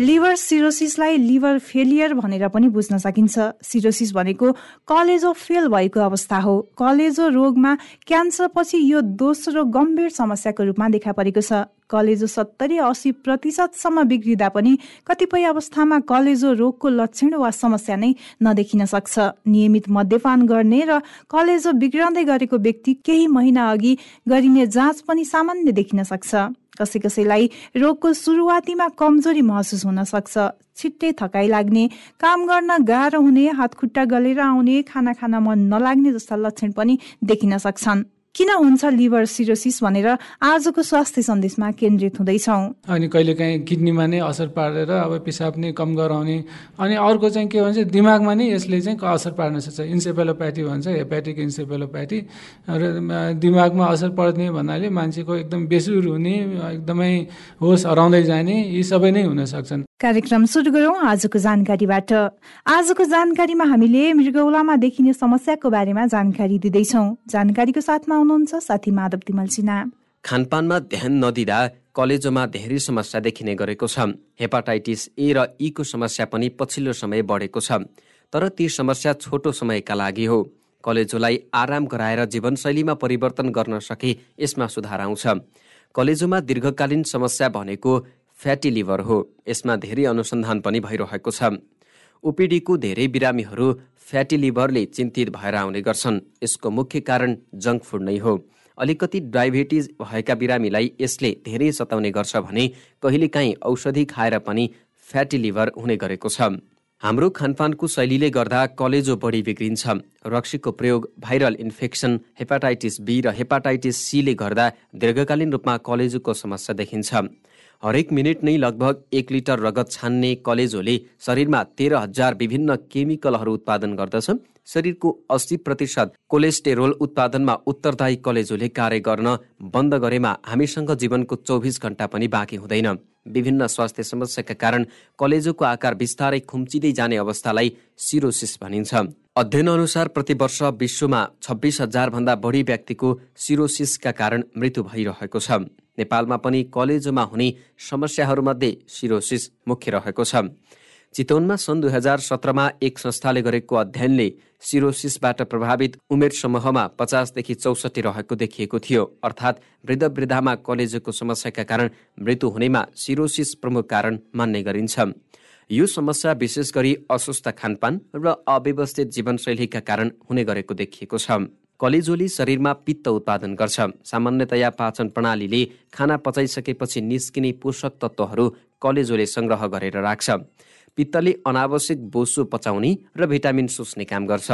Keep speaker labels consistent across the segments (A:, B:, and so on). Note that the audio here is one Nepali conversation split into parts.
A: लिभर सिरोसिसलाई लिभर फेलियर भनेर पनि बुझ्न सकिन्छ। सिरोसिस भनेको कलेजो फेल भएको अवस्था हो। कलेजो रोगमा क्यान्सर पछि यो दोस्रो गम्भीर समस्याको रूपमा देखा परेको छ। कलेजो सत्तरी अस्सी प्रतिशतसम्म बिग्रिँदा पनि कतिपय अवस्थामा कलेजो रोगको लक्षण वा समस्या नै नदेखिन सक्छ। नियमित मद्यपान गर्ने र कलेजो बिग्रँदै गरेको व्यक्ति केही महिना अघि गरिने जाँच पनि सामान्य देखिन सक्छ। कसै कसैलाई रोगको सुरुवातीमा कमजोरी महसुस हुन सक्छ। छिट्टै थकाइ लाग्ने काम गर्न गाह्रो हुने हातखुट्टा गलेर आउने खाना खान मन नलाग्ने जस्ता लक्षण पनि देखिन सक्छन्। किन हुन्छ लिभर सिरोसिस भनेर आजको स्वास्थ्य सन्देशमा केन्द्रित हुँदैछौँ।
B: अनि कहिलेकाहीँ किडनीमा नै असर पारेर अब पिसाब नै कम गराउने अनि अर्को चाहिँ के भन्छ दिमागमा नै यसले चाहिँ असर पार्न सक्छ। इन्सेपेलोप्याथी भन्छ हेपाटिक इन्सेपेलोप्याथी र दिमागमा असर पर्ने भन्नाले मान्छेको एकदम बेसुर हुने एकदमै होस हराउँदै जाने यी सबै नै हुन सक्छन्।
A: कार्यक्रम सुरु गरौँ आजको जानकारीबाट। आजको जानकारीमा हामीले मृगौलामा देखिने समस्याको बारेमा जानकारी दिँदैछौँ। जानकारीको साथमा हुनुहुन्छ साथी माधव तिमल सिन्हा।
C: खानपानमा ध्यान नदिँदा कलेजोमा धेरै समस्या देखिने गरेको छ। हेपाटाइटिस ए र ईको समस्या पनि पछिल्लो समय बढेको छ। तर ती समस्या छोटो समयका लागि हो। कलेजोलाई आराम गराएर जीवनशैलीमा परिवर्तन गर्न सके यसमा सुधार आउँछ। कलेजोमा दीर्घकालीन समस्या भनेको फ्याटी लिभर हो यसमा धेरै अनुसन्धान पनि भइरहेको छ। ओपिडीको धेरै बिरामीहरू फ्याटी लिभरले चिन्तित भएर आउने गर्छन्। यसको मुख्य कारण जङ्क फुड नै हो। अलिकति डायबिटिज भएका बिरामीलाई यसले धेरै सताउने गर्छ भने कहिलेकाहीँ औषधि खाएर पनि फ्याटी लिभर हुने गरेको छ। हाम्रो खानपानको शैलीले गर्दा कलेजो बढी बिग्रिन्छ। रक्सीको प्रयोग भाइरल इन्फेक्सन हेपाटाइटिस बी र हेपाटाइटिस सीले गर्दा दीर्घकालीन रूपमा कलेजोको समस्या देखिन्छ। हरेक मिनट नै लगभग एक लिटर रगत छान्ने कलेजोले शरीरमा तेह्र हजार विभिन्न केमिकलहरू उत्पादन गर्दछ। शरीरको अस्सी प्रतिशत कोलेस्टेरोल उत्पादनमा उत्तरदायी कलेजोले कार्य गर्न बन्द गरेमा हामीसँग जीवनको चौबिस घण्टा पनि बाँकी हुँदैन। विभिन्न स्वास्थ्य समस्याका कारण कलेजोको आकार बिस्तारै खुम्चिँदै जाने अवस्थालाई सिरोसिस भनिन्छ। अध्ययन अनुसार प्रति वर्ष विश्वमा छब्बिस हजार भन्दा बढी व्यक्तिको सिरोसिसका कारण मृत्यु भइरहेको छ। नेपालमा पनि कलेजोमा हुने समस्याहरूमध्ये सिरोसिस मुख्य रहेको छ। चितवनमा सन् दुई हजार सत्रमा एक संस्थाले गरेको अध्ययनले सिरोसिसबाट प्रभावित उमेर समूहमा पचासदेखि चौसठी रहेको देखिएको थियो। अर्थात् वृद्ध वृद्धामा कलेजोको समस्याका कारण मृत्यु हुनेमा सिरोसिस प्रमुख कारण मान्ने गरिन्छ। यो समस्या विशेष गरी अस्वस्थ खानपान र अव्यवस्थित जीवनशैलीका कारण हुने गरेको देखिएको छ। कलेजोले शरीरमा पित्त उत्पादन गर्छ। सामान्यतया पाचन प्रणालीले खाना पचाइसकेपछि निस्किने पोषक तत्त्वहरू कलेजोले सङ्ग्रह गरेर राख्छ। पित्तले अनावश्यक बोसो पचाउने र भिटामिन सोच्ने काम गर्छ।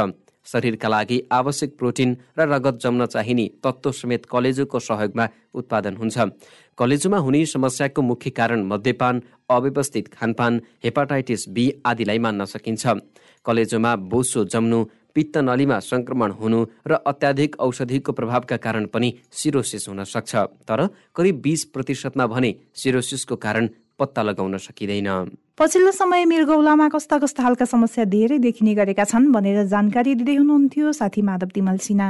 C: शरीरका लागि आवश्यक प्रोटिन र रगत जम्न चाहिने तत्त्व समेत कलेजोको सहयोगमा उत्पादन हुन्छ। कलेजोमा हुने समस्याको मुख्य कारण मद्यपान अव्यवस्थित खानपान हेपाटाइटिस बी आदिलाई मान्न सकिन्छ। कलेजोमा बोसो जम्नु पित्त नलीमा संक्रमण हुनु र अत्याधिक औषधिको प्रभावका कारण पनि सिरोसिस हुन सक्छ तर करिब बिस प्रतिशतमा भने सिरोसिसको कारण पत्ता लगाउन सकिँदैन।
A: पछिल्लो समय मृगौलामा कस्ता कस्ता हालका समस्या धेरै देखिने गरेका छन् भनेर जानकारी दिँदै हुनुहुन्थ्यो साथी माधव तिमल सिन्हा।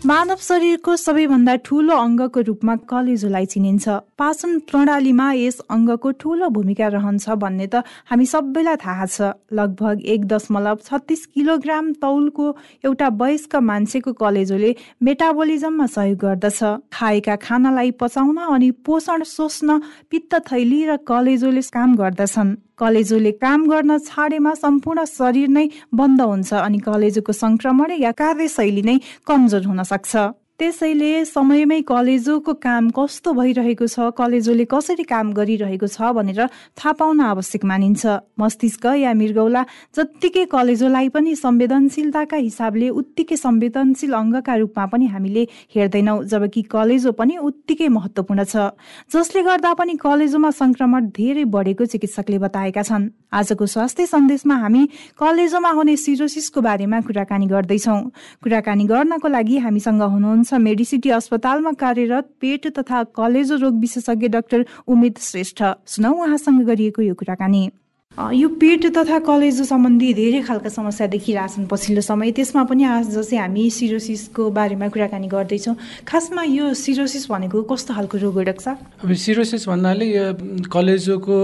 A: मानव शरीरको सबैभन्दा ठूलो अङ्गको रूपमा कलेजोलाई चिनिन्छ। पाचन प्रणालीमा यस अङ्गको ठूलो भूमिका रहन्छ भन्ने त हामी सबैलाई थाहा छ। लगभग एक दशमलव छत्तिस किलोग्राम तौलको एउटा वयस्क मान्छेको कलेजोले मेटाबोलिजममा सहयोग गर्दछ। खाएका खानालाई पचाउन अनि पोषण सोच्न पित्त थैली र कलेजोले काम गर्दछन्। कलेजोले काम गर्न छाडेमा सम्पूर्ण शरीर नै बन्द हुन्छ अनि कलेजोको संक्रमण या कार्यशैली नै कमजोर हुन सक्छ। त्यसैले समयमै कलेजोको काम कस्तो भइरहेको छ कलेजोले कसरी काम गरिरहेको छ भनेर थाहा पाउन आवश्यक मानिन्छ। मस्तिष्क या मृगौला जत्तिकै कलेजोलाई पनि संवेदनशीलताका हिसाबले उत्तिकै संवेदनशील अङ्गका रूपमा पनि हामीले हेर्दैनौँ जबकि कलेजो पनि उत्तिकै महत्त्वपूर्ण छ। जसले गर्दा पनि कलेजोमा संक्रमण धेरै बढेको चिकित्सकले बताएका छन्। आजको स्वास्थ्य सन्देशमा हामी कलेजोमा हुने सिरोसिसको बारेमा कुराकानी गर्दैछौ। कुराकानी गर्नको लागि हामीसँग हुनुहुन्छ मेडिसिटी अस्पतालमा कार्यरत पेट तथा कलेजो रोग विशेषज्ञ डाक्टर उमेद श्रेष्ठ। सुनौ उहाँसँग गरिएको यो कुराकानी। यो पेट तथा कलेजो सम्बन्धी धेरै खालका समस्या देखिरहेछन् पछिल्लो समय। त्यसमा पनि आज जस्तै हामी सिरोसिसको बारेमा कुराकानी गर्दैछौँ। खासमा यो सिरोसिस भनेको कस्तो खालको रोग हो डाक्टर
B: अब सिरोसिस भन्नाले यो कलेजोको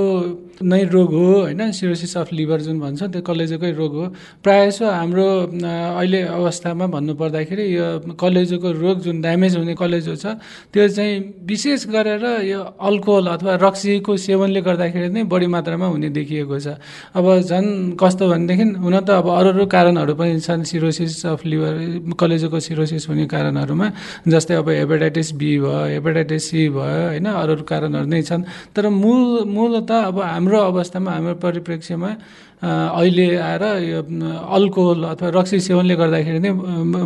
B: नै रोग हो होइन? सिरोसिस अफ लिभर जुन भन्छ त्यो कलेजोकै रोग हो। प्रायः जसो हाम्रो अहिले अवस्थामा भन्नुपर्दाखेरि यो कलेजोको रोग जुन ड्यामेज हुने कलेजो छ त्यो चाहिँ विशेष गरेर यो अल्कोहल अथवा रक्सीको सेवनले गर्दाखेरि नै बढी मात्रामा हुने देखिएको छ। अब झन् कस्तो भनेदेखि हुन त अब अरू अरू कारणहरू पनि छन् सिरोसिस अफ लिभर कलेजोको सिरोसिस हुने कारणहरूमा जस्तै अब हेपाटाइटिस बी भयो हेपाटाइटिस सी भयो होइन? अरू अरू कारणहरू नै छन्। तर मूल मूलत अब हाम्रो अवस्थामा हाम्रो परिप्रेक्ष्यमा अहिले आएर यो अल्कोहल अथवा रक्सी सेवनले गर्दाखेरि नै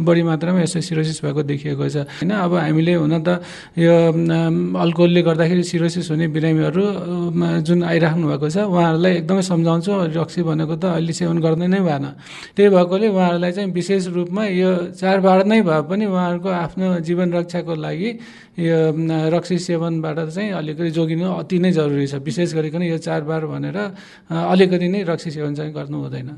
B: बढी मात्रामा यस्तो सिरोसिस भएको देखिएको छ। होइन अब हामीले हुन त यो अल्कोहलले गर्दाखेरि सिरोसिस हुने बिरामीहरू जुन आइराख्नु भएको छ उहाँहरूलाई एकदमै सम्झाउँछु। रक्सी भनेको त अहिले सेवन गर्दै नै भएन। त्यही भएकोले उहाँहरूलाई चाहिँ विशेष रूपमा यो चाडबाड नै भए पनि उहाँहरूको आफ्नो जीवन रक्षाको लागि यो रक्सी सेवनबाट चाहिँ अलिकति जोगिनु अति नै जरुरी छ। विशेष गरिकन यो चाडबाड भनेर अलिकति नै रक्सी सेवन चाहिँ गर्नु हुँदैन।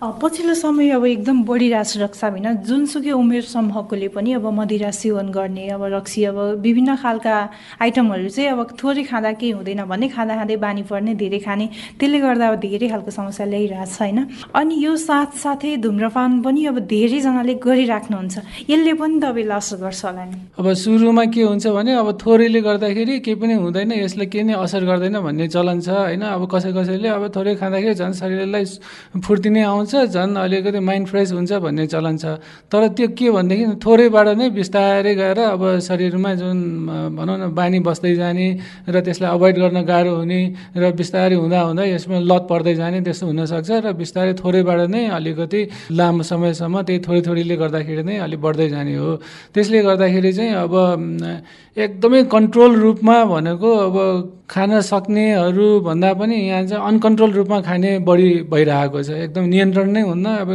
A: पछिल्लो समय अब एकदम बढिरहेको छ रक्सा होइन जुनसुकै उमेर समूहकोले पनि अब मदिरा सेवन गर्ने अब रक्सी अब विभिन्न खालका आइटमहरू चाहिँ अब थोरै खाँदा केही हुँदैन भने खाँदा खाँदै बानी पर्ने धेरै खाने त्यसले गर्दा अब धेरै खालको समस्या ल्याइरहेको छ होइन? अनि यो साथसाथै धुम्रपान पनि अब धेरैजनाले गरिराख्नुहुन्छ। यसले पनि तपाईँलाई असर गर्छ होला नि।
B: अब सुरुमा के हुन्छ भने अब थोरैले गर्दाखेरि केही पनि हुँदैन यसले केही नै असर गर्दैन भन्ने चलन छ होइन? अब कसै कसैले अब थोरै खाँदाखेरि झन् शरीरलाई फुर्ती नै आउँछ। हुन्छ झन् अलिकति माइन्ड फ्रेस हुन्छ भन्ने चलन छ। तर त्यो के भनेदेखि थोरैबाट नै बिस्तारै गएर अब शरीरमा जुन भनौँ न बानी बस्दै जाने र त्यसलाई अभोइड गर्न गाह्रो हुने र बिस्तारै हुँदा हुँदा यसमा लत पर्दै जाने त्यस्तो हुनसक्छ र बिस्तारै थोरैबाट नै अलिकति लामो समयसम्म त्यही थोरै थोरैले गर्दाखेरि नै अलिक बढ्दै जाने हो। त्यसले गर्दाखेरि चाहिँ अब एकदमै कन्ट्रोल रूपमा भनेको अब खान सक्नेहरू भन्दा पनि यहाँ चाहिँ अनकन्ट्रोल रूपमा खाने बढी भइरहेको छ। एकदम नियन्त्रण नै हुन्न। अब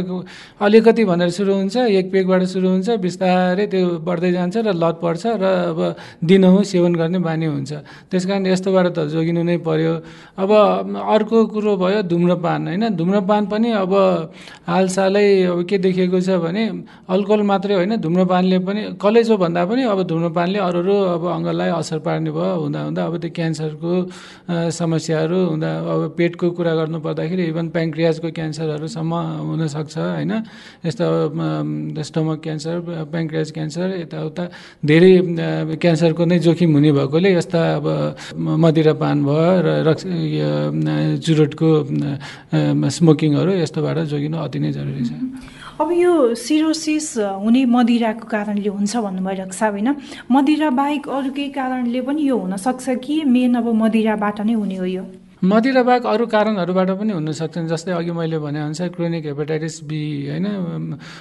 B: अलिकति भनेर सुरु हुन्छ एक पेकबाट सुरु हुन्छ बिस्तारै त्यो बढ्दै जान्छ र लत पर्छ र अब दिनहुँ सेवन गर्ने बानी हुन्छ। त्यस कारण यस्तोबाट त जोगिनु नै पर्यो। अब अर्को कुरो भयो धुम्रपान होइन? धुम्रपान पनि अब हालसालै अब के देखिएको छ भने अल्कोहल मात्रै होइन धुम्रपानले पनि कलेजो भन्दा पनि अब धुम्रपानले अरू अरू अब अङ्गलाई असर पार्ने भयो। हुँदा हुँदा अब त्यो क्यान्सरको समस्याहरू हुँदा अब पेटको कुरा गर्नु पर्दाखेरि इभन प्याङ्क्रियाजको क्यान्सरहरूसम्म हुनसक्छ होइन? यस्तो स्टमक क्यान्सर प्याङ्क्रियाज क्यान्सर यताउता धेरै क्यान्सरको नै जोखिम हुने भएकोले यस्ता अब मदिरापान भयो र रक्स चुरोटको स्मोकिङहरू यस्तोबाट जोगिनु अति नै जरुरी छ।
A: अब यो सिरोसिस हुने मदिराको कारणले हुन्छ भन्नुभयो रक्षा होइन? मदिरा बाहेक अरू केही कारणले पनि यो हुनसक्छ कि मेन अब मदिराबाट नै हुने हो यो?
B: मदिरा बाहेक अरू कारणहरूबाट पनि हुन सक्छन् जस्तै अघि मैले भनेअनुसार क्रोनिक हेपाटाइटिस बी होइन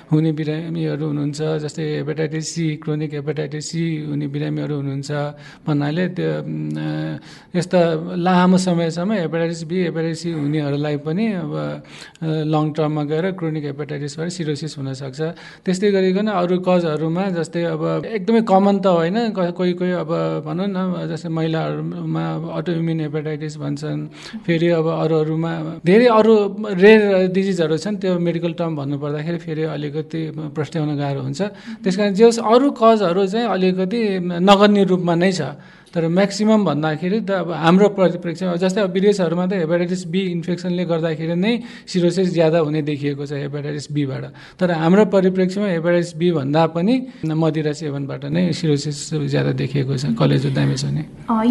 B: हुने बिरामीहरू हुनुहुन्छ जस्तै hepatitis C chronic hepatitis C हुने बिरामीहरू हुनुहुन्छ भन्नाले त्यो यस्ता लामो समयसम्म हेपाटाइटिस बी हेपाटाइटिस सी हुनेहरूलाई पनि अब लङ टर्ममा गएर क्रोनिक हेपाटाइटिसबाट सिरोसिस हुनसक्छ त्यस्तै गरिकन अरू कजहरूमा जस्तै अब एकदमै कमन त होइन कोही कोही अब भनौँ न जस्तै महिलाहरूमा अटो इम्युन हेपाटाइटिस भन्छन् फेरि अब अरू अरूमा धेरै अरू रेयर डिजिजहरू छन् त्यो मेडिकल टर्म भन्नुपर्दाखेरि फेरि अलिकति प्रस्ट्याउन गाह्रो हुन्छ। त्यस कारण जे अरू कजहरू चाहिँ अलिकति नगन्य रूपमा नै छ। तर म्याक्सिमम् भन्दाखेरि त अब हाम्रो परिप्रेक्ष्यमा जस्तै अब विदेशहरूमा त हेपाटाइटिस बी इन्फेक्सनले गर्दाखेरि नै सिरोसिस ज्यादा हुने देखिएको छ हेपाटाइटिस बीबाट तर हाम्रो परिप्रेक्ष्यमा हेपाटाइटिस बी भन्दा पनि मदिरा सेवनबाट नै सिरोसिस ज्यादा देखिएको छ कलेजो ड्यामेज हुने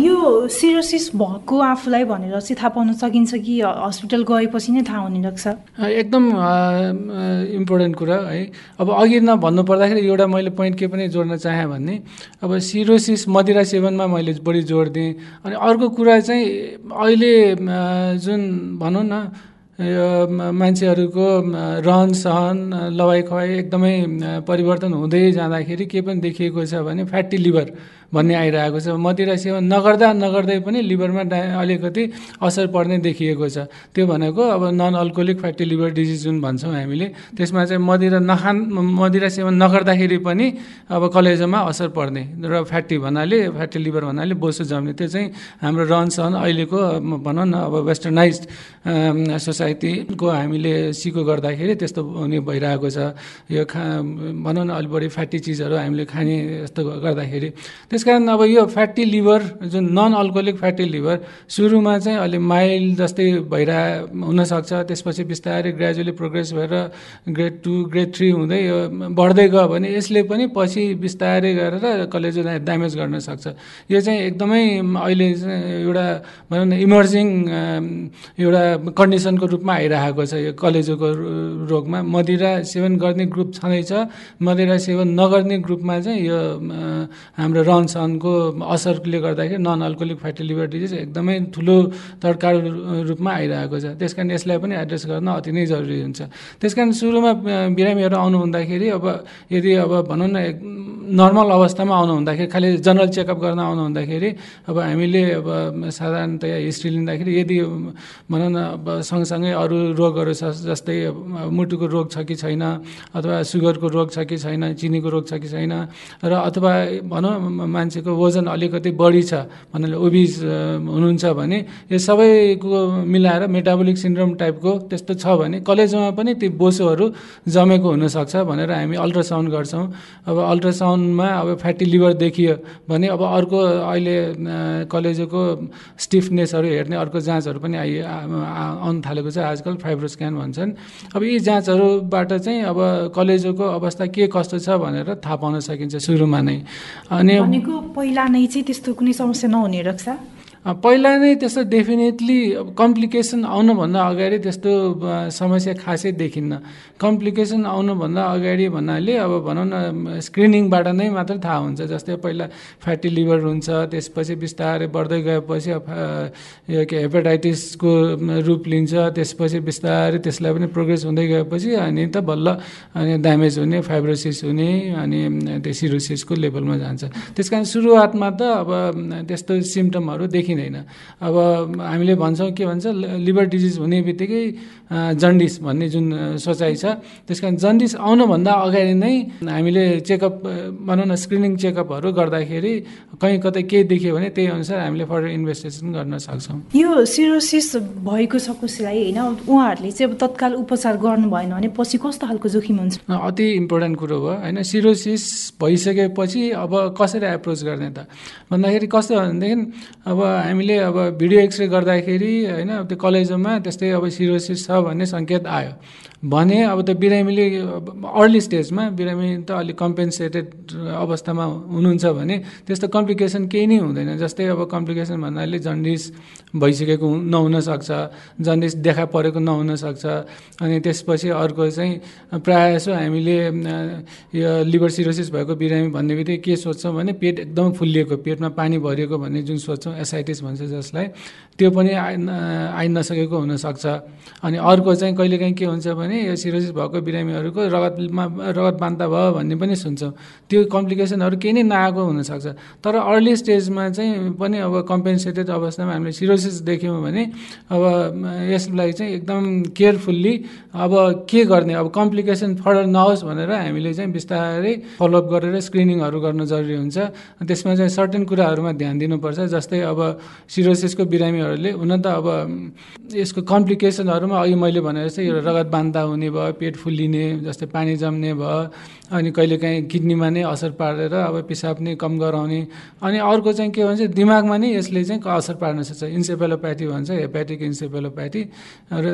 A: यो सिरोसिस भएको आफूलाई भनेर चाहिँ थाहा पाउन सकिन्छ कि हस्पिटल गएपछि नै थाहा हुने रहेछ
B: एकदम इम्पोर्टेन्ट कुरा है। अब अघि न भन्नुपर्दाखेरि एउटा मैले पोइन्ट के पनि जोड्न चाहेँ भने अब सिरोसिस मदिरा सेवनमा मैले बढी जोड दिएँ अनि अर्को कुरा चाहिँ अहिले जुन भनौँ न मान्छेहरूको रहन सहन लवाइ खुवाइ एकदमै परिवर्तन हुँदै जाँदाखेरि के पनि देखिएको छ भने फ्याटी लिभर। भन्ने आइरहेको छ। मदिरा सेवन नगर्दा नगर्दै पनि लिभरमा डा अलिकति असर पर्ने देखिएको छ। त्यो भनेको अब non alcoholic fatty liver disease जुन भन्छौँ हामीले त्यसमा चाहिँ मदिरा नखान मदिरा सेवन नगर्दाखेरि पनि अब कलेजोमा असर पर्ने। र फ्याटी भन्नाले फ्याटी लिभर भन्नाले बोसो जम्ने त्यो चाहिँ हाम्रो रहन सहन अहिलेको भनौँ न अब वेस्टर्नाइज सोसाइटीको हामीले सिको गर्दाखेरि त्यस्तो हुने भइरहेको छ। यो खा भनौँ न अलिक बढी फ्याटी चिजहरू हामीले खाने जस्तो गर्दाखेरि। त्यस कारण अब यो फ्याटी लिभर जुन नन अल्कोहोलिक फ्याटी लिभर सुरुमा चाहिँ अलि माइल्ड जस्तै भइरह हुनसक्छ। त्यसपछि बिस्तारै ग्रेजुअली प्रोग्रेस भएर ग्रेड टू ग्रेड थ्री हुँदै बढ्दै गयो भने यसले पनि पछि बिस्तारै गरेर कलेजो ड्यामेज गर्न सक्छ। यो चाहिँ एकदमै अहिले एउटा भनौँ न इमर्जिङ एउटा कन्डिसनको रूपमा आइरहेको छ यो कलेजोको रोगमा। मदिरा सेवन गर्ने ग्रुप छँदैछ। मदिरा सेवन नगर्ने ग्रुपमा चाहिँ यो हाम्रो रहन सहनको असरले गर्दाखेरि non alcoholic fatty liver disease एकदमै ठुलो तड्कारो रूपमा आइरहेको छ। त्यस कारण यसलाई पनि एड्रेस गर्न अति नै जरुरी हुन्छ। त्यस कारण सुरुमा बिरामीहरू आउनु हुँदाखेरि अब यदि अब भनौँ न नर्मल अवस्थामा आउनु हुँदाखेरि खालि जनरल चेकअप गर्न आउनु हुँदाखेरि अब हामीले अब साधारणतया हिस्ट्री लिँदाखेरि यदि भनौँ न अब सँगसँगै अरू रोगहरू छ जस्तै मुटुको रोग छ कि छैन अथवा सुगरको रोग छ कि छैन चिनीको रोग छ कि छैन र अथवा भनौँ मान्छेको वजन अलिकति बढी छ भन्नाले ओबिज हुनुहुन्छ भने यो सबैको मिलाएर मेटाबोलिक सिन्ड्रोम टाइपको त्यस्तो छ भने कलेजमा पनि ती बोसोहरू जमेको हुनसक्छ भनेर हामी अल्ट्रासाउन्ड गर्छौँ। अब अल्ट्रासाउन्डमा अब फ्याटी लिभर देखियो भने अब अर्को अहिले कलेजोको स्टिफनेसहरू हेर्ने अर्को जाँचहरू पनि आइ आउनु थालेको छ। आजकल फाइब्रोस्क्यान भन्छन्। अब यी जाँचहरूबाट चाहिँ अब कलेजोको अवस्था के कस्तो छ भनेर थाहा पाउन सकिन्छ सुरुमा नै।
A: अनि पहिला नै चाहिँ त्यस्तो कुनै समस्या नहुने रहेछ।
B: पहिला नै त्यस्तो डेफिनेटली कम्प्लिकेसन आउनुभन्दा अगाडि त्यस्तो समस्या खासै देखिन्न। कम्प्लिकेसन आउनुभन्दा अगाडि भन्नाले अब भनौँ न स्क्रिनिङबाट नै मात्र थाहा हुन्छ। जस्तै पहिला फ्याटी लिभर हुन्छ त्यसपछि बिस्तारै बढ्दै गएपछि यो के हेपाटाइटिसको रूप लिन्छ त्यसपछि बिस्तारै त्यसलाई पनि प्रोग्रेस हुँदै गएपछि अनि त बल्ल अनि ड्यामेज हुने फाइब्रोसिस हुने अनि त्यो सिरोसिसको लेभलमा जान्छ। त्यस कारण सुरुवातमा त अब त्यस्तो सिम्टमहरू देखि देखिँदैन। अब हामीले भन्छौँ के भन्छ लिभर डिजिज हुने बित्तिकै जन्डिस भन्ने जुन सोचाइ छ। त्यस कारण जन्डिस आउनुभन्दा अगाडि नै हामीले चेकअप भनौँ न स्क्रिनिङ चेकअपहरू गर्दाखेरि कहीँ कतै केही देख्यो भने त्यही अनुसार हामीले फर्दर इन्भेस्टिगेसन गर्न सक्छौँ।
A: यो सिरोसिस भएको छ कसैलाई होइन उहाँहरूले चाहिँ अब तत्काल उपचार गर्नु भएन भने पछि कस्तो खालको जोखिम हुन्छ?
B: अति इम्पोर्टेन्ट कुरो भयो होइन। सिरोसिस भइसकेपछि अब कसरी एप्रोच गर्ने त? भन्दाखेरि कस्तो भनेदेखि अब हामीले अब भिडियो एक्सरे गर्दाखेरि होइन त्यो कलेजोमा त्यस्तै अब सिरोसिस छ भन्ने सङ्केत आयो। भने अब त बिरामीले अर्ली स्टेजमा बिरामी त अलिक कम्पेन्सेटेड अवस्थामा हुनुहुन्छ भने त्यस्तो कम्प्लिकेसन केही नै हुँदैन। जस्तै अब कम्प्लिकेसन भन्नाले जन्डिस भइसकेको नहुन सक्छ जन्डिस देखा परेको नहुन सक्छ अनि त्यसपछि अर्को चाहिँ प्रायः जसो हामीले यो लिभर सिरोसिस भएको बिरामी भन्ने बित्तिकै के सोध्छौँ भने पेट एकदम फुलिएको पेटमा पानी भरिएको भन्ने जुन सोध्छौँ एसाइटिस भन्छ जसलाई त्यो पनि आइ आइ नसकेको हुनसक्छ अनि अर्को चाहिँ कहिलेकाहीँ के हुन्छ भने यो सिरोसिस भएको बिरामीहरूको रगतमा रगत बान्ता भयो भन्ने पनि सुन्छौँ। त्यो कम्प्लिकेसनहरू केही नै नआएको हुनसक्छ। तर अर्ली स्टेजमा चाहिँ पनि अब कम्पेन्सेटेड अवस्थामा हामीले सिरोसिस देख्यौँ भने अब यसलाई चाहिँ एकदम केयरफुल्ली अब के गर्ने? अब कम्प्लिकेसन फर्दर नहोस् भनेर हामीले चाहिँ बिस्तारै फलोअप गरेर स्क्रिनिङहरू गर्न जरुरी हुन्छ। त्यसमा चाहिँ सर्टेन कुराहरूमा ध्यान दिनुपर्छ जस्तै अब सिरोसिसको बिरामीहरूले हुन त अब यसको कम्प्लिकेसनहरूमा अघि मैले भने जस्तै रगत बान्ता हुने भयो पेट फुल्लिने जस्तै पानी जम्ने भयो अनि कहिलेकाहीँ किडनीमा नै असर पारेर अब पिसाब नै कम गराउने। अनि अर्को चाहिँ के भन्छ दिमागमा नै यसले चाहिँ असर पार्न सक्छ। इन्सेपेलोप्याथी भन्छ हेपेटिक इन्सेपेलोप्याथी र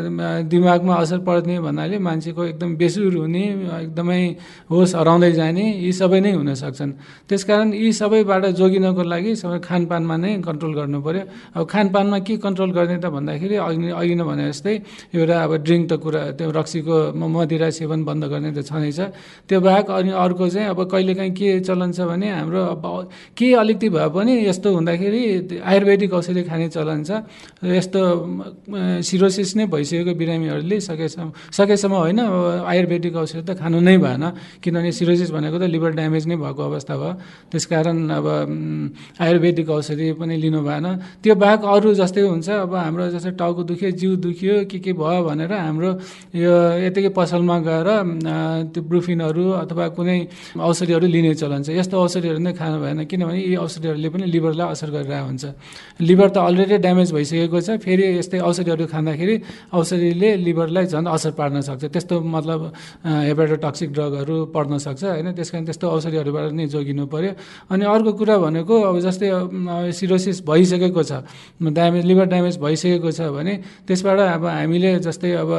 B: दिमागमा असर पर्ने भन्नाले मान्छेको एकदम बेसुर हुने एकदमै होस हराउँदै जाने यी सबै नै हुन सक्छन्। त्यसकारण यी सबैबाट जोगिनको लागि सबै खानपानमा नै कन्ट्रोल गर्नु पऱ्यो अब खानपानमा के कन्ट्रोल गर्ने त भन्दाखेरि अघि अघि नै भने जस्तै एउटा अब ड्रिङ्क त कुरा त्यो रक्सीको मदिरा सेवन बन्द गर्ने त छँदैछ। त्यो बाहेक अनि अर्को चाहिँ अब कहिलेकाहीँ के चलन छ भने हाम्रो अब के अलिकति भए पनि यस्तो हुँदाखेरि आयुर्वेदिक औषधि खाने चलन छ। यस्तो सिरोसिस नै भइसकेको बिरामीहरूले सकेसम्म सकेसम्म होइन आयुर्वेदिक औषधि त खानु नै भएन। किनभने सिरोसिस भनेको त लिभर ड्यामेज नै भएको अवस्था भयो त्यसकारण अब आयुर्वेदिक औषधि पनि लिनु भएन। त्यो बाहेक अरू जस्तै हुन्छ अब हाम्रो जस्तै टाउको दुख्यो जिउ दुख्यो के के भयो भनेर हाम्रो यो यतिकै पसलमा गएर त्यो ब्रुफिनहरू अथवा कुनै औषधिहरू लिने चलन छ। यस्तो औषधिहरू नै खानु भएन किनभने यी औषधिहरूले पनि लिभरलाई असर गरिरहेको हुन्छ। लिभर त अलरेडी ड्यामेज भइसकेको छ फेरि यस्तै औषधिहरू खाँदाखेरि औषधिले लिभरलाई झन् असर पार्न सक्छ। त्यस्तो मतलब हेपाटोटक्सिक ड्रगहरू पर्न सक्छ होइन? त्यस कारण त्यस्तो औषधिहरूबाट नै जोगिनु पऱ्यो अनि अर्को कुरा भनेको अब जस्तै सिरोसिस भइसकेको छ ड्यामेज लिभर ड्यामेज भइसकेको छ भने त्यसबाट अब हामीले जस्तै अब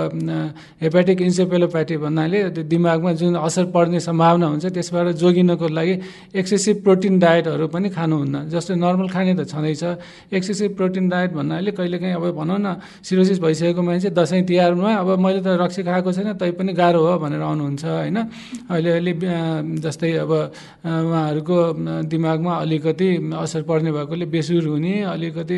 B: हेपाटिक इन्सेपेलोप्याथी भन्नाले दिमागमा जुन असर पर्ने सम्भावना हुन्छ त्यसबाट जोगिनको लागि एक्सेसिभ प्रोटिन डायटहरू पनि खानुहुन्न। जस्तै नर्मल खाने त छँदैछ। एक्सेसिभ प्रोटिन डायट भन्नाले कहिलेकाहीँ अब भनौँ न सिरोसिस भइसकेको मान्छे दसैँ तिहारमा अब मैले त रक्सी खाएको छैन तै पनि गाह्रो हो भनेर आउनुहुन्छ होइन? अहिले अहिले जस्तै अब उहाँहरूको दिमागमा अलिकति असर पर्ने भएकोले बेसुर हुने अलिकति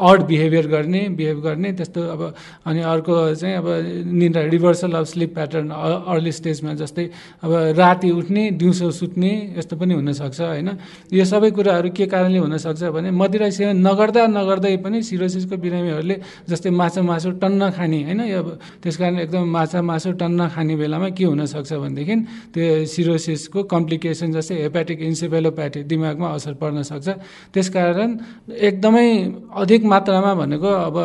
B: अड बिहेभियर गर्ने बिहेभ गर्ने त्यस्तो अब अनि अर्को चाहिँ अब निन्द्रा reversal of sleep pattern early स्टेजमा जस्तै अब राति उठ्ने दिउँसो सुत्ने यस्तो पनि हुनसक्छ होइन? यो सबै कुराहरू के कारणले हुनसक्छ भने मदिरा सेवन नगर्दा नगर्दै पनि सिरोसिसको बिरामीहरूले जस्तै माछा मासु टन्न खाने होइन? यो त्यस कारण एकदम माछा मासु टन्न खाने बेलामा के हुनसक्छ भनेदेखि त्यो सिरोसिसको कम्प्लिकेसन जस्तै हेपाटिक इन्सेपेलोप्याथी दिमागमा असर पर्न सक्छ। त्यसकारण एकदमै अधिक मात्रामा भनेको अब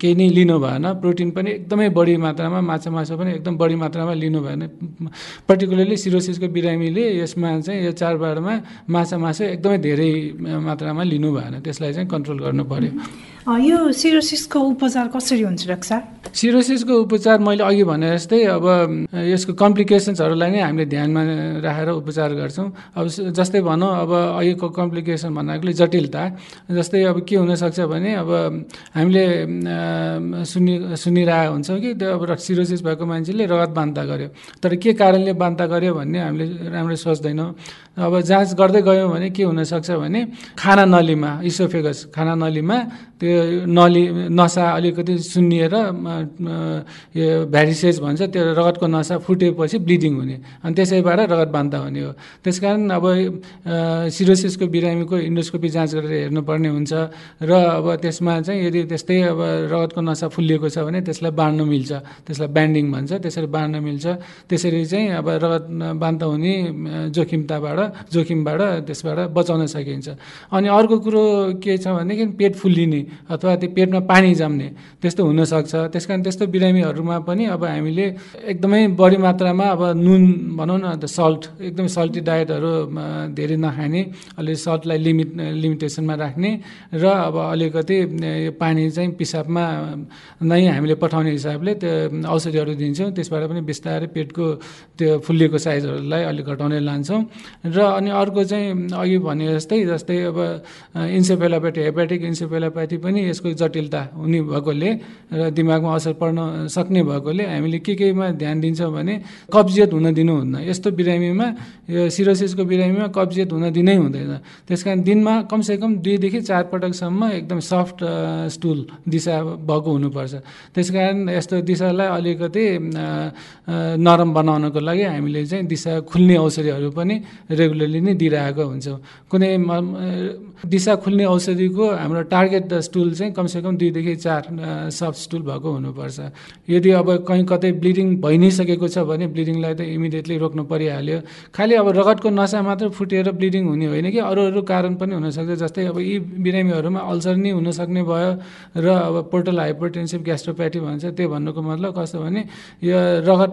B: केही नै लिनु भएन प्रोटिन पनि एकदमै बढी मात्रामा माछा मासु पनि एकदम बढी मात्रामा लिनु भएन पर्टिकुलरली सिरोसिसको बिरामीले यसमा चाहिँ यो चाडबाडमा माछा मासु एकदमै धेरै मात्रामा लिनु भएन। त्यसलाई चाहिँ कन्ट्रोल गर्नु पर्यो।
A: यो सिरोसिसको उपचार कसरी हुन्छ डाक्टर?
B: सिरोसिसको उपचार मैले अघि भने जस्तै अब यसको कम्प्लिकेसन्सहरूलाई नै हामीले ध्यानमा राखेर उपचार गर्छौँ। अब जस्तै भनौँ अब अघिको कम्प्लिकेसन भन्नाले जटिलता। जस्तै अब के हुनसक्छ भने अब हामीले सुनि सुनिरहेको हुन्छौँ कि त्यो अब सिरोसिस भएको मान्छेले रगत बान्ता गर्यो। तर के कारणले बान्ता गर्यो भन्ने हामीले राम्रै सोच्दैनौँ। अब जाँच गर्दै गयौँ भने के हुनसक्छ भने खाना नलीमा इसोफेगस खाना नलीमा नली नसा अलिकति सुन्निएर यो भ्यारिसेज भन्छ त्यो रगतको नसा फुटेपछि ब्लिडिङ हुने। अनि त्यसैबाट रगत बान्ता हुने हो। त्यस कारण अब सिरोसिसको बिरामीको इन्डोस्कोपी जाँच गरेर हेर्नुपर्ने हुन्छ। र अब त्यसमा चाहिँ यदि त्यस्तै अब रगतको नसा फुलिएको छ भने त्यसलाई बाँड्न मिल्छ। त्यसलाई ब्यान्डिङ भन्छ त्यसरी बाँड्न मिल्छ। त्यसरी चाहिँ अब रगत बान्ता हुने जोखिमताबाट जोखिमबाट त्यसबाट बचाउन सकिन्छ। अनि अर्को कुरो के छ भनेदेखि पेट फुल्लिने। अथवा त्यो पेटमा पानी जम्ने त्यस्तो हुनसक्छ। त्यस कारण त्यस्तो बिरामीहरूमा पनि अब हामीले एकदमै बढी मात्रामा अब नुन भनौँ न त सल्ट एकदमै सल्टी डायटहरू धेरै नखाने अलिक सल्टलाई लिमिट लिमिटेसनमा राख्ने र अब अलिकति यो पानी चाहिँ पिसाबमा नै हामीले पठाउने हिसाबले त्यो औषधिहरू दिन्छौँ। त्यसबाट पनि बिस्तारै पेटको त्यो फुलिएको साइजहरूलाई अलिक घटाउने लान्छौँ। र अनि अर्को चाहिँ अघि भने जस्तै जस्तै अब इन्सेफेलोप्याथी हेपेटिक इन्सेफेलोप्याथी पनि यसको जटिलता हुने भएकोले र दिमागमा असर पर्न सक्ने भएकोले हामीले के केमा ध्यान दिन्छौँ भने कब्जियत हुन दिनुहुन्न यस्तो बिरामीमा यो सिरोसिसको बिरामीमा कब्जियत हुन दिनै हुँदैन। त्यस कारण दिनमा कमसेकम दुईदेखि चार पटकसम्म एकदम सफ्ट स्टुल दिशा भएको हुनुपर्छ। त्यस कारण यस्तो दिशालाई अलिकति नरम बनाउनको लागि हामीले चाहिँ दिशा खुल्ने औषधिहरू पनि रेगुलरली नै दिइरहेको हुन्छौँ। कुनै दिशा खुल्ने औषधिको हाम्रो टार्गेट स्टुल चाहिँ कमसेकम दुईदेखि चार सफ्ट स्टुल भएको हुनुपर्छ। यदि अब कहीँ कतै ब्लिडिङ भइ नै सकेको छ भने ब्लिडिङलाई त इमिडिएटली रोक्नु परिहाल्यो। खालि अब रगतको नसा मात्र फुटेर ब्लिडिङ हुने होइन कि अरू अरू कारण पनि हुनसक्छ जस्तै अब यी बिरामीहरूमा अल्सर नै हुनसक्ने भयो र अब पोर्टल हाइपरटेन्सिभ ग्यास्ट्रोप्याटी भन्छ त्यो भन्नुको मतलब कस्तो भने यो रगत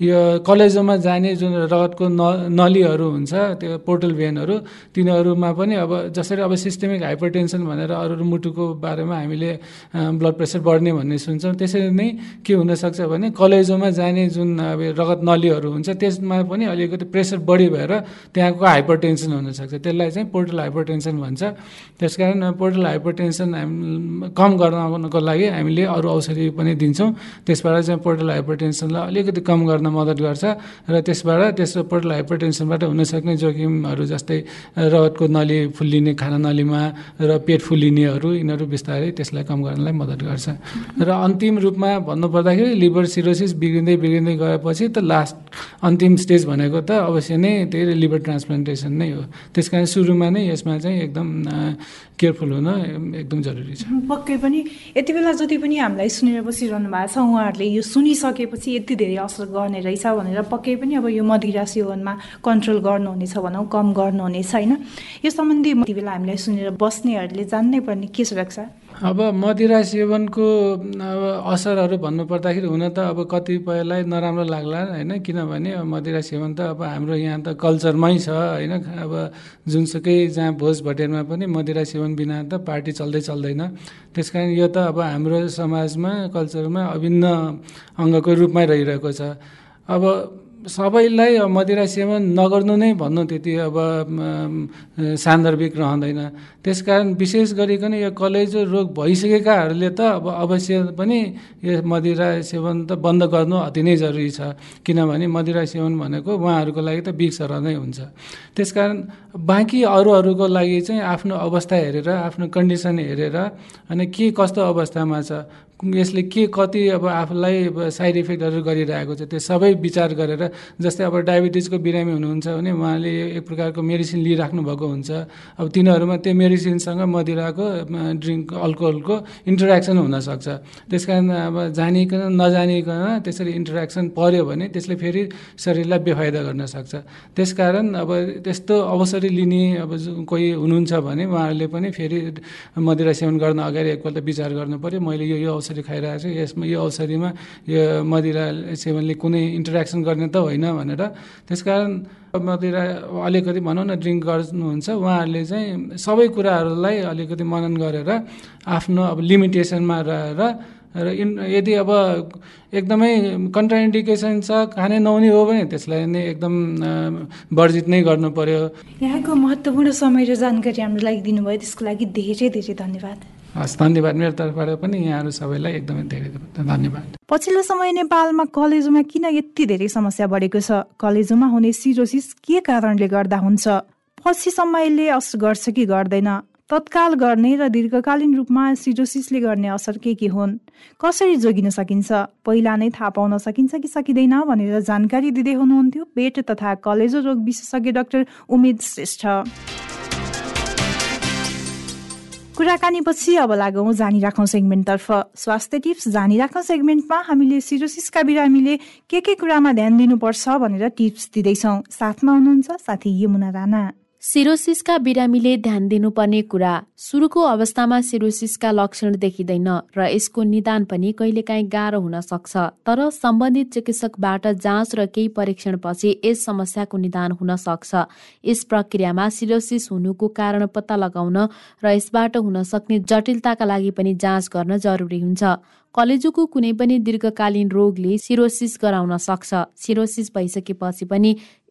B: यो कलेजोमा जाने जुन रगतको न नलीहरू हुन्छ त्यो पोर्टल भेनहरू तिनीहरूमा पनि अब जसरी अब सिस्टेमिक हाइपरटेन्सन भनेर अरू मुटुको बारेमा हामीले ब्लड प्रेसर बढ्ने भन्ने सुन्छौँ। त्यसरी नै के हुनसक्छ भने कलेजोमा जाने जुन अब रगत नलीहरू हुन्छ त्यसमा पनि अलिकति प्रेसर बढी भएर त्यहाँको हाइपरटेन्सन हुनसक्छ। त्यसलाई चाहिँ पोर्टल हाइपरटेन्सन भन्छ। त्यस कारण पोर्टल हाइपरटेन्सन कम गर्नको लागि हामीले अरू औषधि पनि दिन्छौँ। त्यसबाट चाहिँ पोर्टल हाइपरटेन्सनलाई अलिकति कम गर्न मद्दत गर्छ र त्यसबाट त्यस पोर्टल हाइपरटेन्सनबाट हुनसक्ने जोखिमहरू जस्तै रगतको नली फुल्लिने खाना नलीमा र पेट फुल्लिनेहरू यिनीहरू बिस्तारै त्यसलाई कम गर्नलाई मद्दत गर्छ। र अन्तिम रूपमा भन्नुपर्दाखेरि लिभर सिरोसिस बिग्रिँदै बिग्रिँदै गएपछि त लास्ट अन्तिम स्टेज भनेको त अवश्य नै त्यही लिभर ट्रान्सप्लान्टेसन नै हो। त्यस कारण सुरुमा नै यसमा चाहिँ एकदम केयरफुल हुन एकदम जरुरी छ।
A: पक्कै पनि यति बेला जति पनि हामीलाई सुनेर बसिरहनु भएको छ उहाँहरूले यो सुनिसकेपछि यति धेरै असर गर्ने रहेछ भनेर पक्कै पनि अब यो मदिरा सेवनमा कन्ट्रोल गर्नुहुनेछ भनौँ कम गर्नुहुनेछ होइन? यो सम्बन्धी यति बेला हामीलाई सुनेर बस्नेहरूले जान्नै पर्ने के सुरक्षा
B: अब मदिरा सेवनको अब असरहरू भन्नुपर्दाखेरि हुन त अब कतिपयलाई नराम्रो लाग्ला होइन किनभने मदिरा सेवन त अब हाम्रो यहाँ त कल्चरमै छ होइन अब जुनसुकै जहाँ भोज भटेरमा पनि मदिरा सेवन बिना त पार्टी चल्दै चल्दैन। त्यस कारण यो त अब हाम्रो समाजमा कल्चरमा अभिन्न अङ्गको रूपमै रहिरहेको छ। अब सबैलाई मदिरा सेवन नगर्नु नै भन्नु त्यति अब सान्दर्भिक रहँदैन। त्यसकारण विशेष गरिकन यो कलेजो रोग भइसकेकाहरूले त अब अवश्य पनि यो मदिरा सेवन त बन्द गर्नु अति नै जरुरी छ। किनभने मदिरा सेवन भनेको उहाँहरूको लागि त बिक्सर नै हुन्छ। त्यसकारण बाँकी अरूहरूको लागि चाहिँ आफ्नो अवस्था हेरेर आफ्नो कन्डिसन हेरेर अनि के कस्तो अवस्थामा छ यसले के कति अब आफूलाई साइड इफेक्टहरू गरिरहेको छ त्यो सबै विचार गरेर जस्तै अब डायबिटिजको बिरामी हुनुहुन्छ भने उहाँले एक प्रकारको मेडिसिन लिइराख्नु भएको हुन्छ। अब तिनीहरूमा त्यो मेडिसिनसँग मदिराको ड्रिङ्क अल्कोहलको इन्टरेक्सन हुनसक्छ त्यस कारण अब जानिकन नजानिकन त्यसरी इन्टरेक्सन पऱ्यो भने त्यसले फेरि शरीरलाई बेफाइदा गर्न सक्छ। त्यसकारण अब त्यस्तो अवसरी लिने अब कोही हुनुहुन्छ भने उहाँहरूले पनि फेरि मदिरा सेवन गर्न अगाडि एकपल्ट विचार गर्नु पऱ्यो मैले यो यो अवसर औषधि खाइरहेको छु। यसमा यो औषधिमा यो मदिरा सेवनले कुनै इन्टरेक्सन गर्ने त होइन भनेर। त्यसकारण मदिरा अलिकति भनौँ न ड्रिङ्क गर्नुहुन्छ। उहाँहरूले चाहिँ सबै कुराहरूलाई अलिकति मनन गरेर आफ्नो अब लिमिटेसनमा रहेर र इन यदि अब एकदमै कन्ट्राइन्डिकेसन छ खाने नहुने हो भने त्यसलाई नै एकदम वर्जित नै गर्नु पर्यो।
A: यहाँको महत्त्वपूर्ण समय र जानकारी हाम्रो लागि दिनुभयो। त्यसको लागि धेरै धेरै धन्यवाद।
B: हस् धन्यवाद मेरो तर्फबाट पनि यहाँहरू सबैलाई एकदमै धेरै धन्यवाद।
A: पछिल्लो समय नेपालमा कलेजोमा किन यति धेरै समस्या बढेको छ? कलेजोमा हुने सिरोसिस के कारणले गर्दा हुन्छ? पछि समयले असर गर्छ कि गर्दैन? तत्काल गर्ने र दीर्घकालीन रूपमा सिरोसिसले गर्ने असर के के हुन्? कसरी जोगिन सकिन्छ? पहिला नै थाहा पाउन सकिन्छ कि सकिँदैन भनेर जानकारी दिँदै हुनुहुन्थ्यो। पेट तथा कलेजो रोग विशेषज्ञ डाक्टर उमेद श्रेष्ठ। कुराकानीपछि अब लागौँ जानिराखौँ सेगमेन्टतर्फ। स्वास्थ्य टिप्स जानिराखौँ सेगमेन्टमा हामीले सिरोसिसका बिरामीले के के कुरामा ध्यान दिनुपर्छ भनेर टिप्स दिँदैछौँ। साथमा हुनुहुन्छ साथी यमुना राणा।
D: सिरोसिसका बिरामीले ध्यान दिनुपर्ने कुरा सुरुको अवस्थामा सिरोसिसका लक्षण देखिँदैन र यसको निदान पनि कहिलेकाहीँ गाह्रो हुन सक्छ। तर सम्बन्धित चिकित्सकबाट जाँच र केही परीक्षणपछि यस समस्याको निदान हुन सक्छ। यस प्रक्रियामा सिरोसिस हुनुको कारण पत्ता लगाउन र यसबाट हुन सक्ने जटिलताका लागि पनि जाँच गर्न जरुरी हुन्छ। कलेजोको कुनै पनि दीर्घकालीन रोगले सिरोसिस गराउन सक्छ। सिरोसिस भइसकेपछि पनि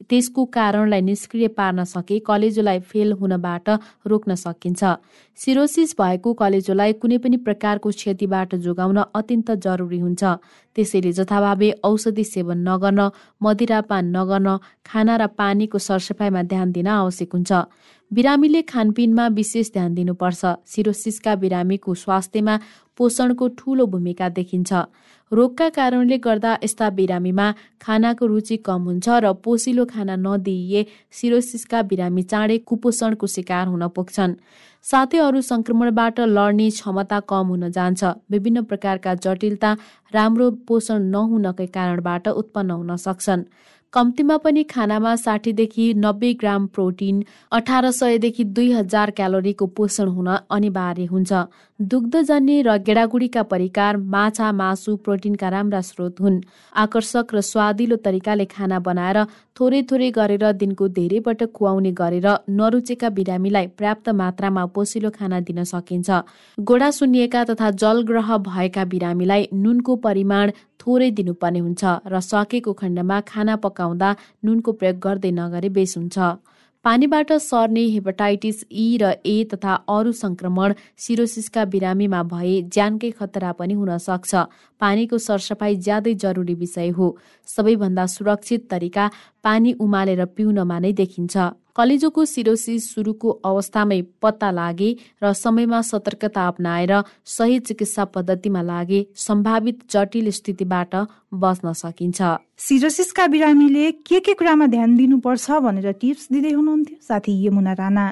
D: त्यसको कारणलाई निष्क्रिय पार्न सके कलेजोलाई फेल हुनबाट रोक्न सकिन्छ। सिरोसिस भएको कलेजोलाई कुनै पनि प्रकारको क्षतिबाट जोगाउन अत्यन्त जरुरी हुन्छ। त्यसैले जथाभावे औषधि सेवन नगर्न मदिरापान नगर्न खाना र पानीको सरसफाइमा ध्यान दिन आवश्यक हुन्छ। बिरामीले खानपिनमा विशेष ध्यान दिनुपर्छ। सिरोसिसका बिरामीको स्वास्थ्यमा पोषणको ठूलो भूमिका देखिन्छ। रोगका कारणले गर्दा यस्ता बिरामीमा खानाको रुचि कम हुन्छ र पोसिलो खाना नदिइए सिरोसिसका बिरामी चाँडै कुपोषणको शिकार हुन पुग्छन्। साथै अरू संक्रमणबाट लड्ने क्षमता कम हुन जान्छ। विभिन्न प्रकारका जटिलता राम्रो पोषण नहुनकै कारणबाट उत्पन्न हुन सक्छन्। कम्तीमा पनि खानामा साठीदेखि नब्बे ग्राम प्रोटिन अठार सयदेखि दुई हजार क्यालोरीको पोषण हुन अनिवार्य हुन्छ। दुग्धजन्य र गेडागुडीका परिकार माछा मासु प्रोटिनका राम्रा स्रोत हुन्। आकर्षक र स्वादिलो तरिकाले खाना बनाएर थोरै थोरै गरेर दिनको धेरै पटक खुवाउने गरेर नरुचेका बिरामीलाई पर्याप्त मात्रामा पोसिलो खाना दिन सकिन्छ। गोडा सुन्निएका तथा जलग्रह भएका बिरामीलाई नुनको परिमाण थोरै दिनुपर्ने हुन्छ र सकेको खण्डमा खाना पकाउँदा नुनको प्रयोग गर्दै नगरे बेस हुन्छ। पानीबाट सर्ने हेपाटाइटिस ई र ए तथा अरू संक्रमण सिरोसिसका बिरामीमा भए ज्यानकै खतरा पनि हुन सक्छ। पानीको सरसफाइ ज्यादै जरुरी विषय हो। सबैभन्दा सुरक्षित तरिका पानी उमालेर पिउनमा नै देखिन्छ। कलेजोको सिरोसिस सुरुको अवस्थामै पत्ता लागे र समयमा सतर्कता अप्नाएर सही चिकित्सा पद्धतिमा लागे सम्भावित जटिल स्थितिबाट बच्न सकिन्छ।
A: सिरोसिसका बिरामीले के के कुरामा ध्यान दिनुपर्छ भनेर टिप्स दिँदै हुनुहुन्थ्यो। साथी यमुना राणा।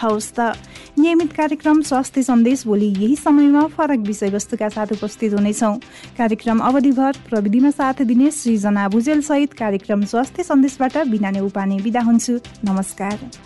A: हवस् त। नियमित कार्यक्रम स्वास्थ्य सन्देश भोलि यही समयमा फरक विषयवस्तुका साथ उपस्थित हुनेछौँ। कार्यक्रम अवधिभर प्रविधिमा साथ दिने सृजना भुजेल सहित कार्यक्रम स्वास्थ्य सन्देशबाट बिना नै उपाने बिदा हुन्छु। नमस्कार।